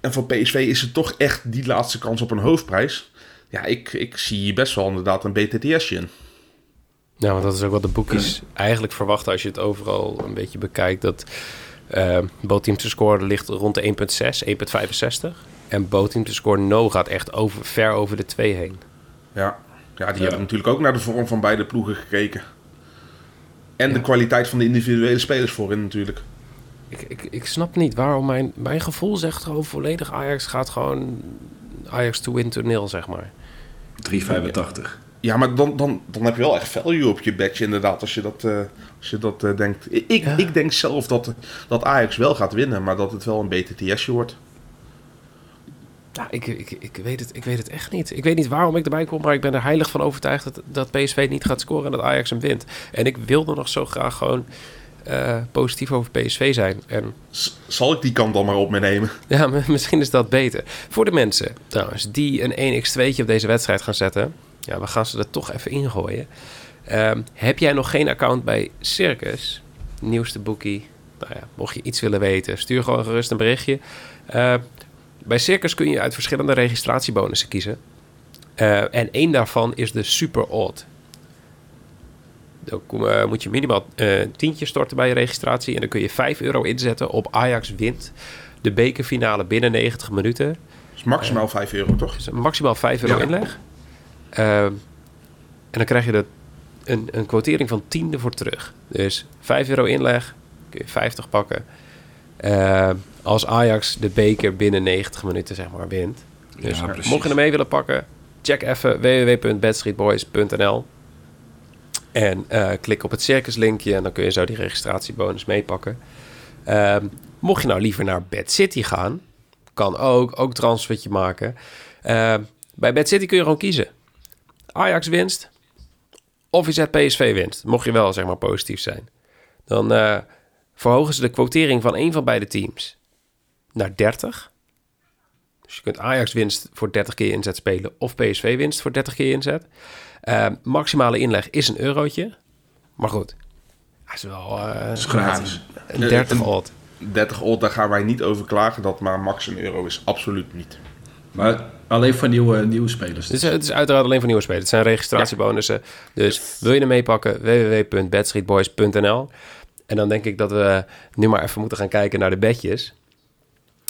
en voor PSV is het toch echt die laatste kans op een hoofdprijs. Ja, ik, ik zie best wel inderdaad een BTTS'je in. Ja, want dat is ook wat de boekjes eigenlijk verwachten als je het overal een beetje bekijkt. Dat uh, bootteam te scoren ligt rond de 1.6, 1.65. En bootteam te scoren no gaat echt over, ver over de 2 heen. Ja, ja die hebben natuurlijk ook naar de vorm van beide ploegen gekeken. En de kwaliteit van de individuele spelers voorin natuurlijk. Ik, ik, ik snap niet waarom mijn, mijn gevoel zegt gewoon volledig Ajax gaat gewoon Ajax to win to nil, zeg maar. 3,85. Ja, maar dan, dan, dan heb je wel echt value op je badge inderdaad, als je dat, uh, als je dat uh, denkt. Ik, ik denk zelf dat, dat Ajax wel gaat winnen, maar dat het wel een BTTS'je wordt. Ja, ik, ik, ik, weet het, ik weet het echt niet. Ik weet niet waarom ik erbij kom, maar ik ben er heilig van overtuigd dat, dat PSV niet gaat scoren en dat Ajax hem wint. En ik wilde nog zo graag gewoon uh, positief over PSV zijn. En... Zal ik die kant dan maar op me nemen? Ja, misschien is dat beter. Voor de mensen trouwens die een 1x2'tje op deze wedstrijd gaan zetten. Ja, we gaan ze er toch even ingooien. Uh, heb jij nog geen account bij Circus? Nieuwste boekie. Nou ja, mocht je iets willen weten, stuur gewoon gerust een berichtje. Uh, bij Circus kun je uit verschillende registratiebonussen kiezen. Uh, en één daarvan is de Super Odd. Dan uh, moet je minimaal uh, tientje storten bij je registratie. En dan kun je 5 euro inzetten op Ajax wint de bekerfinale binnen 90 minuten. Dat is maximaal 5 euro, toch? Is maximaal 5 euro ja. inleg. en dan krijg je de, een, een quotering van 10 ervoor terug. Dus 5 euro inleg, kun je 50 pakken. Als Ajax de beker binnen 90 minuten zeg maar wint. Dus ja, mocht je hem mee willen pakken, check even www.badstreetboys.nl en uh, klik op het circus linkje en dan kun je zo die registratiebonus meepakken. Uh, mocht je nou liever naar Bad City gaan, kan ook, ook transfertje maken. Uh, bij Bad City kun je gewoon kiezen. Ajax winst of je zet PSV winst. Mocht je wel zeg maar positief zijn. Dan uh, verhogen ze de quotering van een van beide teams naar 30. Dus je kunt Ajax winst voor 30 keer inzet spelen of PSV winst voor 30 keer inzet. Uh, maximale inleg is een eurotje. Maar goed, hij is wel eh, is gratis. een 30 odd. 30 odd, daar gaan wij niet over klagen. Dat maar max een euro is absoluut niet. Maar alleen voor nieuwe, nieuwe spelers. Het is, het is uiteraard alleen voor nieuwe spelers. Het zijn registratiebonussen. Dus wil je er meepakken? www.bedstreetboys.nl En dan denk ik dat we nu maar even moeten gaan kijken naar de bedjes.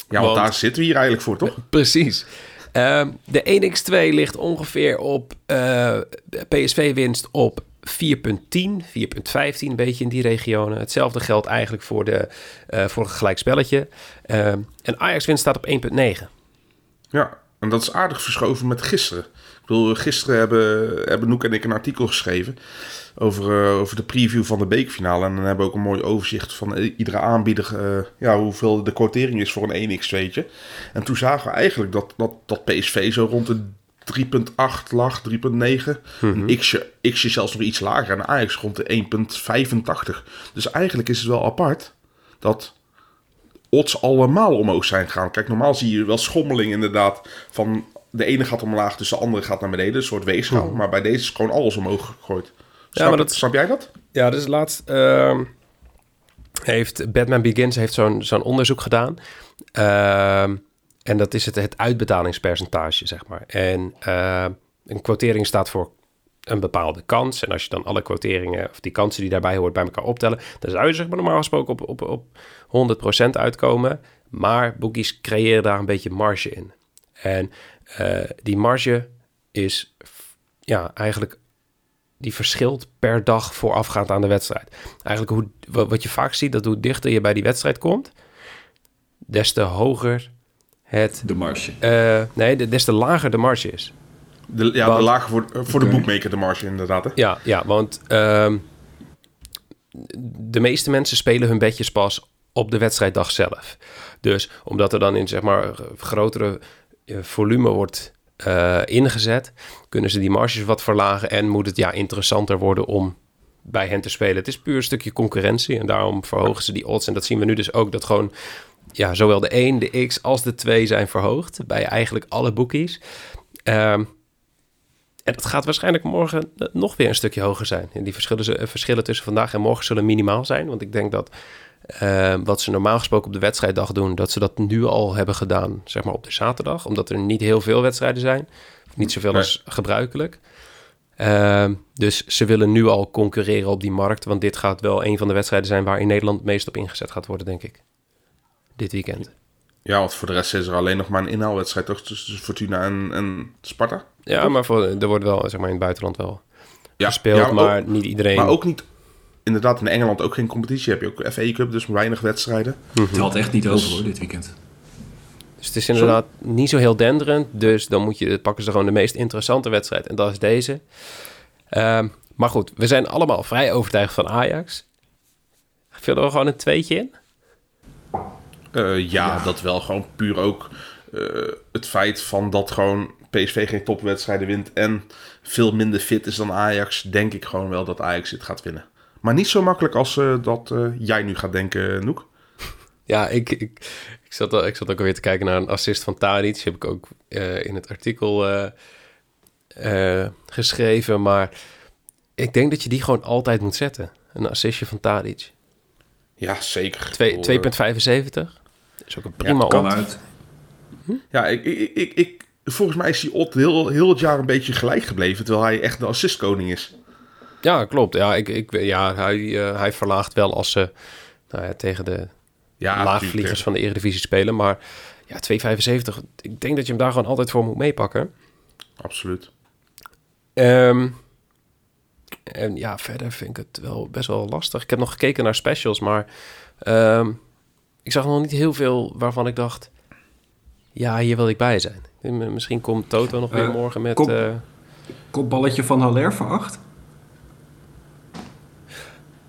Ja, want, Want- daar zitten we hier eigenlijk voor, toch? Precies. Ehm, de 1x2 ligt ongeveer op eh, PSV-winst op 4,10, 4,15, een beetje in die regionen. Hetzelfde geldt eigenlijk voor, de, eh, voor een gelijkspelletje. Ehm, en Ajax-winst staat op 1,9. Ja, en dat is aardig verschoven met gisteren. Bedoel, gisteren hebben, hebben Noek en ik een artikel geschreven over, eh, over de preview van de bekerfinale. En dan hebben we ook een mooi overzicht van iedere aanbieder, eh, ja, hoeveel de quotering is voor een 1x2'tje. En toen zagen we eigenlijk dat, dat, dat PSV zo rond de 3.8 lag, 3.9. Een X'je, X'je zelfs nog iets lager en Ajax rond de 1.85. Dus eigenlijk is het wel apart dat odds allemaal omhoog zijn gegaan. Kijk, normaal zie je wel schommeling inderdaad van de ene gaat omlaag, dus de andere gaat naar beneden. Een soort weegschaal. Maar bij deze is gewoon alles omhoog gegooid. Snap, maar dat- snap jij dat? Ja, dus laatst ehm, heeft Batman Begins heeft zo'n zo'n onderzoek gedaan. Ehm, en dat is het, het uitbetalingspercentage, zeg maar. En ehm, een quotering staat voor een bepaalde kans. En als je dan alle quoteringen, of die kansen die daarbij hoort, bij elkaar optellen... dan zou je zeg maar normaal gesproken op, op, op 100% uitkomen. Maar bookies creëren daar een beetje marge in. En eh, die marge is ja, eigenlijk die verschilt per dag voorafgaand aan de wedstrijd. Eigenlijk hoe, wa- wat je vaak ziet, dat hoe dichter je bij die wedstrijd komt, des te hoger het, De marge. eh, nee, de- des te lager de marge is. De, ja, Want- de laag voor, voor Oké. de boekmaker, de marge inderdaad. Hè? Ja, ja want ehm, de meeste mensen spelen hun bedjes pas op de wedstrijddag zelf. Dus omdat er dan in zeg maar grotere eh, volume wordt eh, ingezet, kunnen ze die marges wat verlagen en moet het ja interessanter worden om bij hen te spelen. Het is puur een stukje concurrentie en daarom verhogen ze die odds. En dat zien we nu dus ook dat gewoon ja, zowel de 1, de X als de 2 zijn verhoogd bij eigenlijk alle bookies. Ehm, en dat gaat waarschijnlijk morgen eh, nog weer een stukje hoger zijn. En die verschillen, eh, verschillen tussen vandaag en morgen zullen minimaal zijn. Want ik denk dat eh, wat ze normaal gesproken op de wedstrijddag doen, dat ze dat nu al hebben gedaan, zeg maar op de zaterdag. Omdat er niet heel veel wedstrijden zijn. Of niet zoveel Nee. als gebruikelijk. Ehm, dus ze willen nu al concurreren op die markt. Want dit gaat wel een van de wedstrijden zijn waar in Nederland het meest op ingezet gaat worden, denk ik. Dit weekend. Ja, want voor de rest is er alleen nog maar een inhaalwedstrijd, toch? Tussen Fortuna en, en Sparta. Ja, maar voor, er wordt wel, zeg maar, in het buitenland wel Ja, gespeeld. ja, maar ook, niet iedereen. maar ook niet... Inderdaad, in Engeland ook geen competitie. Heb je ook FA Cup, dus weinig wedstrijden. Het valt echt niet over hoor, dit weekend. Dus het is inderdaad niet zo heel denderend. Dus dan moet je, pakken ze gewoon de meest interessante wedstrijd. En dat is deze. Ehm, maar goed, we zijn allemaal vrij overtuigd van Ajax. Vullen we gewoon een tweetje in? Eh, ja, dat wel. Gewoon puur ook eh, het feit van dat gewoon PSV geen topwedstrijden wint en veel minder fit is dan Ajax, denk ik gewoon wel dat Ajax dit gaat winnen. Maar niet zo makkelijk als eh, dat eh, jij nu gaat denken, Noek. Ja, ik, ik, ik, zat, al- ik zat ook alweer te kijken naar een assist van Tadic. Die heb ik ook eh, in het artikel eh, eh, geschreven. Maar ik denk dat je die gewoon altijd moet zetten. Een assistje van Tadic. Ja, zeker. Twee- Ik bedoel, 2,75. is ook een prima Ja, Kan odd. uit. eh, Ja, ik, ik, ik, ik, volgens mij is die Ott heel, heel het jaar een beetje gelijk gebleven, terwijl hij echt de assistkoning is. Ja, klopt. Ja, ik, ik, ja hij, eh, hij verlaagt wel als ze nou ja, tegen de Ja, laagvliegers van de Eredivisie spelen. Maar ja, 2,75. Ik denk dat je hem daar gewoon altijd voor moet meepakken. Absoluut. Ehm, en ja, verder vind ik het wel best wel lastig. Ik heb nog gekeken naar specials, maar ehm, ik zag nog niet heel veel waarvan ik dacht... Ja, hier wil ik bij zijn. Misschien komt Toto nog weer Eh, morgen met... kom. eh, Kopballetje van Haller voor 8.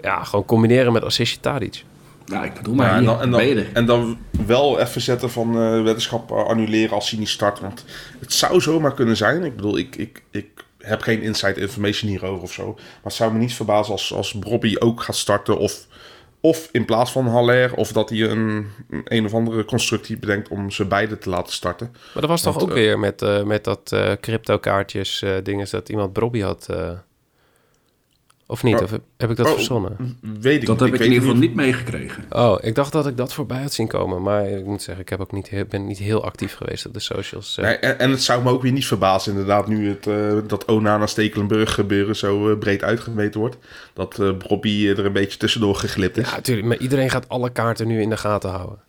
Ja, gewoon combineren met assistje Tadic. Nou, ik bedoel maar Ja, en, hier, dan, en, ben je dan, en dan wel even zetten van eh weddenschap eh, annuleren als hij niet start. Want het zou zomaar kunnen zijn. Ik bedoel, ik, ik, ik heb geen inside information hierover of zo. Maar het zou me niet verbazen als, als Bobby ook gaat starten. Of, of in plaats van Haller. Of dat hij een, een of andere constructie bedenkt om ze beide te laten starten. Maar dat was toch Want, ook eh, weer met, eh, met dat eh crypto kaartjes eh dingen dat iemand Brobby had eh, Of niet? Oh. Of heb ik dat Oh. verzonnen? Weet ik Dat heb ik in ieder geval niet. niet meegekregen. Oh, ik dacht dat ik dat voorbij had zien komen. Maar ik moet zeggen, ik heb ook niet, heel- ben niet heel actief geweest op de socials. eh. Nee, en, en het zou me ook weer niet verbazen, inderdaad, nu het, eh, dat Onana Stekelenburg gebeuren zo eh, breed uitgemeten wordt. Dat eh Robbie er een beetje tussendoor geglipt is. Ja, natuurlijk. Maar iedereen gaat alle kaarten nu in de gaten houden.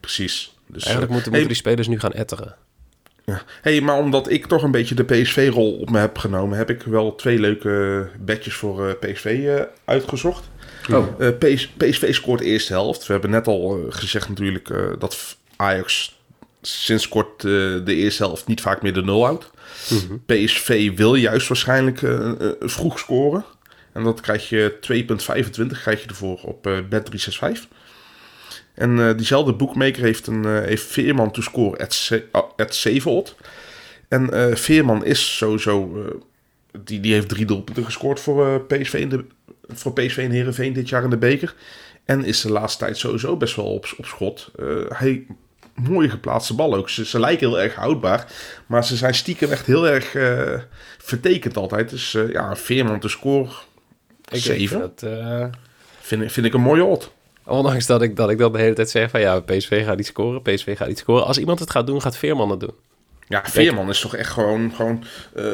Precies. Dus, Eigenlijk moeten, hey, moeten die spelers nu gaan etteren. Ja. hey, maar omdat ik toch een beetje de PSV-rol op me heb genomen, heb ik wel twee leuke bedjes voor eh, PSV eh, uitgezocht. Oh, Eh, PS PSV scoort de eerste helft. We hebben net al gezegd natuurlijk dat Ajax sinds kort de eerste helft niet vaak meer de nul houdt. PSV wil juist waarschijnlijk vroeg scoren. En dat krijg je 2,25 krijg je ervoor op eh Bet365. En eh, diezelfde boekmaker heeft, een, eh, heeft Veerman to score at, ze- ah, at 7 odd. En eh, Veerman is sowieso... die, die heeft drie doelpunten gescoord voor, PSV in de, voor PSV en Heerenveen dit jaar in de beker. En is de laatste tijd sowieso best wel op, op schot. Hij mooie geplaatste bal ook. Ze, ze lijken heel erg houdbaar. Maar ze zijn stiekem echt heel erg vertekend altijd. Dus ja, Veerman te score Ik, Zeven? ik vind dat, eh, vind, ik- vind ik een mooie odd. Ondanks dat ik, dat ik dan de hele tijd zeg van ja, PSV gaat niet scoren, PSV gaat niet scoren. Als iemand het gaat doen, gaat Veerman het doen. Ja, Veerman is toch echt gewoon... gewoon eh,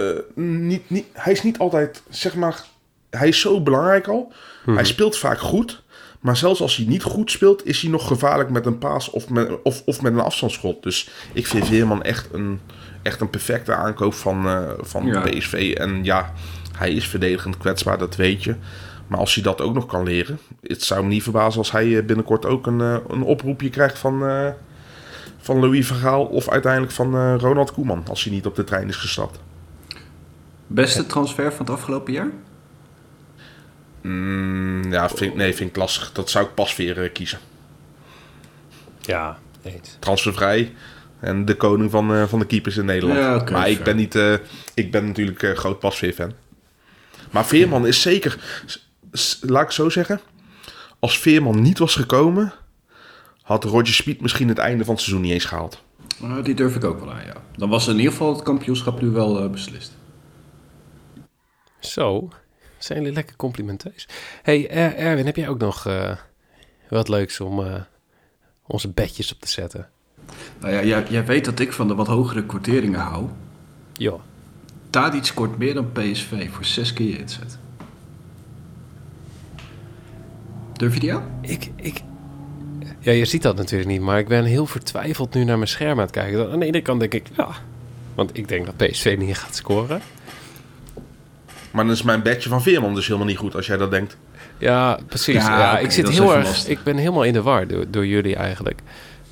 niet, niet, hij is niet altijd, zeg maar... Hij is zo belangrijk al. Hij speelt vaak goed. Maar zelfs als hij niet goed speelt... is hij nog gevaarlijk met een paas of met, of, of met een afstandsschot. Dus ik vind Veerman echt een, echt een perfecte aankoop van, eh, van Ja. PSV. En ja, hij is verdedigend kwetsbaar, dat weet je. Maar als hij dat ook nog kan leren... Het zou me niet verbazen als hij eh, binnenkort ook een, eh, een oproepje krijgt van... eh, van Louis Vergaal of uiteindelijk van eh, Ronald Koeman als hij niet op de trein is gestapt. beste transfer van het afgelopen jaar? Mm, ja, vind, nee, vind ik lastig. Dat zou ik pas weer kiezen. Ja, eens. Transfervrij en de koning van, eh, van de keepers in Nederland. Ja, oké, maar ik ben, niet, eh, ik ben natuurlijk eh, groot Pasveer-fan. Maar Veerman is zeker, laat ik zo zeggen, als Veerman niet was gekomen, had Roger Speed misschien het einde van het seizoen niet eens gehaald. Eh, die durf ik ook wel aan, ja. Dan was in ieder geval het kampioenschap nu wel eh, beslist. Zo, zijn jullie lekker complimenteus. hey, Er- Erwin, heb jij ook nog eh, wat leuks om eh, onze bedjes op te zetten? Nou ja, jij, jij weet dat ik van de wat hogere kwarteringen hou. Ja. Tadic scoort meer dan PSV voor zes keer je inzet. Durf je die aan? Ik, ik... Ja, je ziet dat natuurlijk niet, maar ik ben heel vertwijfeld nu naar mijn scherm aan het kijken. Aan de ene kant denk ik, ja, want ik denk dat PSV niet gaat scoren. Maar dan is mijn bedje van Veerman dus helemaal niet goed als jij dat denkt. Ja, precies. Ja, ik zit heel erg. lastig. Ik ben helemaal in de war door, door jullie eigenlijk.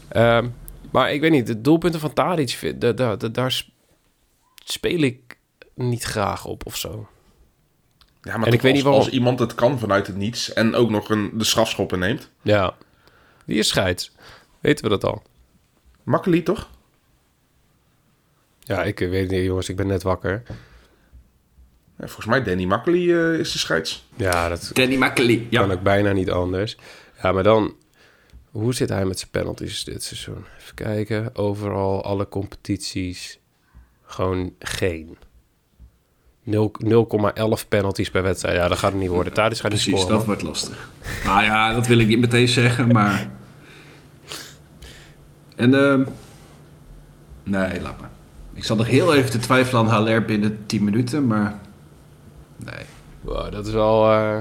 Ehm, maar ik weet niet, de doelpunten van Tadic, vind- da- da- da- daar sp- speel ik niet graag op of zo. Ja, maar En ik toch weet als, niet waarom. als iemand het kan vanuit het niets en ook nog een, de strafschoppen neemt. Ja, die is scheids. Weten we dat al? Makkelijk toch? Ja, ik weet het niet, jongens. Ik ben net wakker. Ja, volgens mij Danny Makkely eh, is de scheids. Ja, dat Danny Makkely. kan ook bijna niet anders. Ja, maar dan... Hoe zit hij met zijn penalties dit seizoen? Even kijken. Overal, alle competities. Gewoon geen. 0 0,11 penalties per wedstrijd. Ja, dat gaat het niet worden. Tadic gaat niet Precies, scoren. dat wordt lastig. Nou ja, dat wil ik niet meteen zeggen, maar... En, ehm nee, laat maar. Ik zat nog heel even te twijfelen aan Haller binnen 10 minuten, maar... Nee. Wow, dat is wel... eh,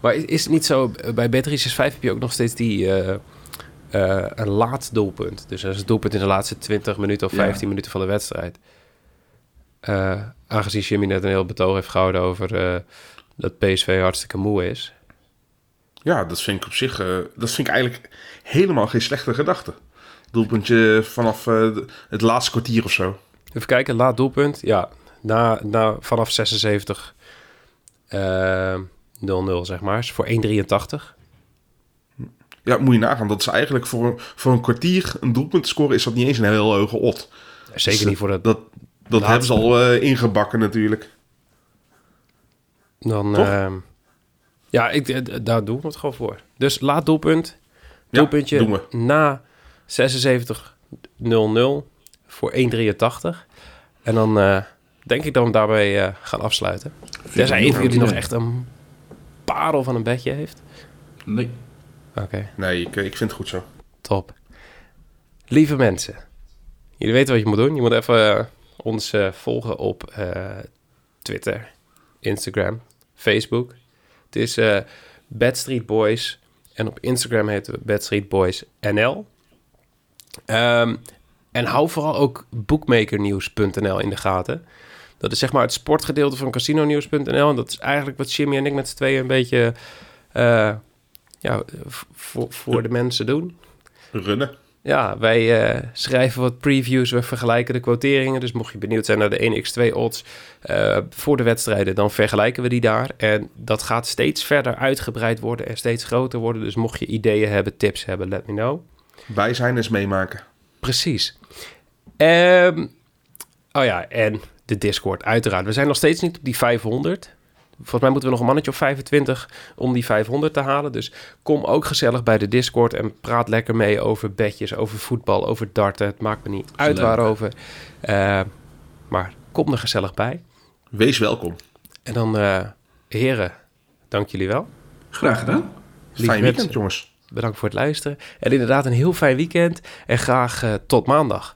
Maar is, het niet zo... Bij Bet365 heb je ook nog steeds die... eh, eh, een laat doelpunt. Dus dat is een doelpunt in de laatste 20 minuten of Ja. 15 minuten van de wedstrijd. Eh, aangezien Jimmy net een heel betoog heeft gehouden over... eh, dat PSV hartstikke moe is. Ja, dat vind ik op zich, eh, dat vind ik eigenlijk helemaal geen slechte gedachte. Doelpuntje vanaf het laatste kwartier of zo. Even kijken, laat doelpunt. Ja, na, na, vanaf 76 eh, 0-0 zeg maar. Is voor 1,83. Ja, moet je nagaan. Dat is eigenlijk voor, een- voor een kwartier een doelpunt te scoren, is dat niet eens een heel hoge odd. Zeker Dus, niet voor dat... Dat, dat Laatste. hebben ze al eh, ingebakken natuurlijk. Dan, ehm, ja, ik, daar doen we het gewoon voor. Dus laat doelpunt. Ja, Doelpuntje doen we. na 76-0-0 voor 1,83. En dan eh, denk ik dat we daarbij eh, gaan afsluiten. Er zijn heel even jullie nog echt een parel van een bedje heeft? Nee. Oké, Nee, ik, ik vind het goed zo. top. Lieve mensen, jullie weten wat je moet doen. Je moet even ons eh, volgen op eh, Twitter, Instagram, Facebook. Het is eh Bad Street Boys en op Instagram heten we Bad Street Boys NL. Ehm, en hou vooral ook bookmakernieuws.nl in de gaten. Dat is zeg maar het sportgedeelte van casinonews.nl. En dat is eigenlijk wat Jimmy en ik met z'n tweeën een beetje eh, ja, voor, voor de mensen doen. Runnen. Ja, wij eh, schrijven wat previews, we vergelijken de quoteringen. Dus mocht je benieuwd zijn naar de 1x2 odds eh, voor de wedstrijden, dan vergelijken we die daar. En dat gaat steeds verder uitgebreid worden en steeds groter worden. Dus mocht je ideeën hebben, tips hebben, let me know. Wij zijn eens meemaken. Precies. Ehm, oh ja, en de Discord, uiteraard. We zijn nog steeds niet op die 500. Volgens mij moeten we nog een mannetje of 25 om die 500 te halen. Dus kom ook gezellig bij de Discord en praat lekker mee over bedjes, over voetbal, over darten. Het maakt me niet uit leuk. waarover. Eh, maar kom er gezellig bij. Wees welkom. En dan, eh, heren, dank jullie wel. Graag gedaan. Lieve Fijn weekend, jongens. Bedankt voor het luisteren. En inderdaad een heel fijn weekend. En graag eh, tot maandag.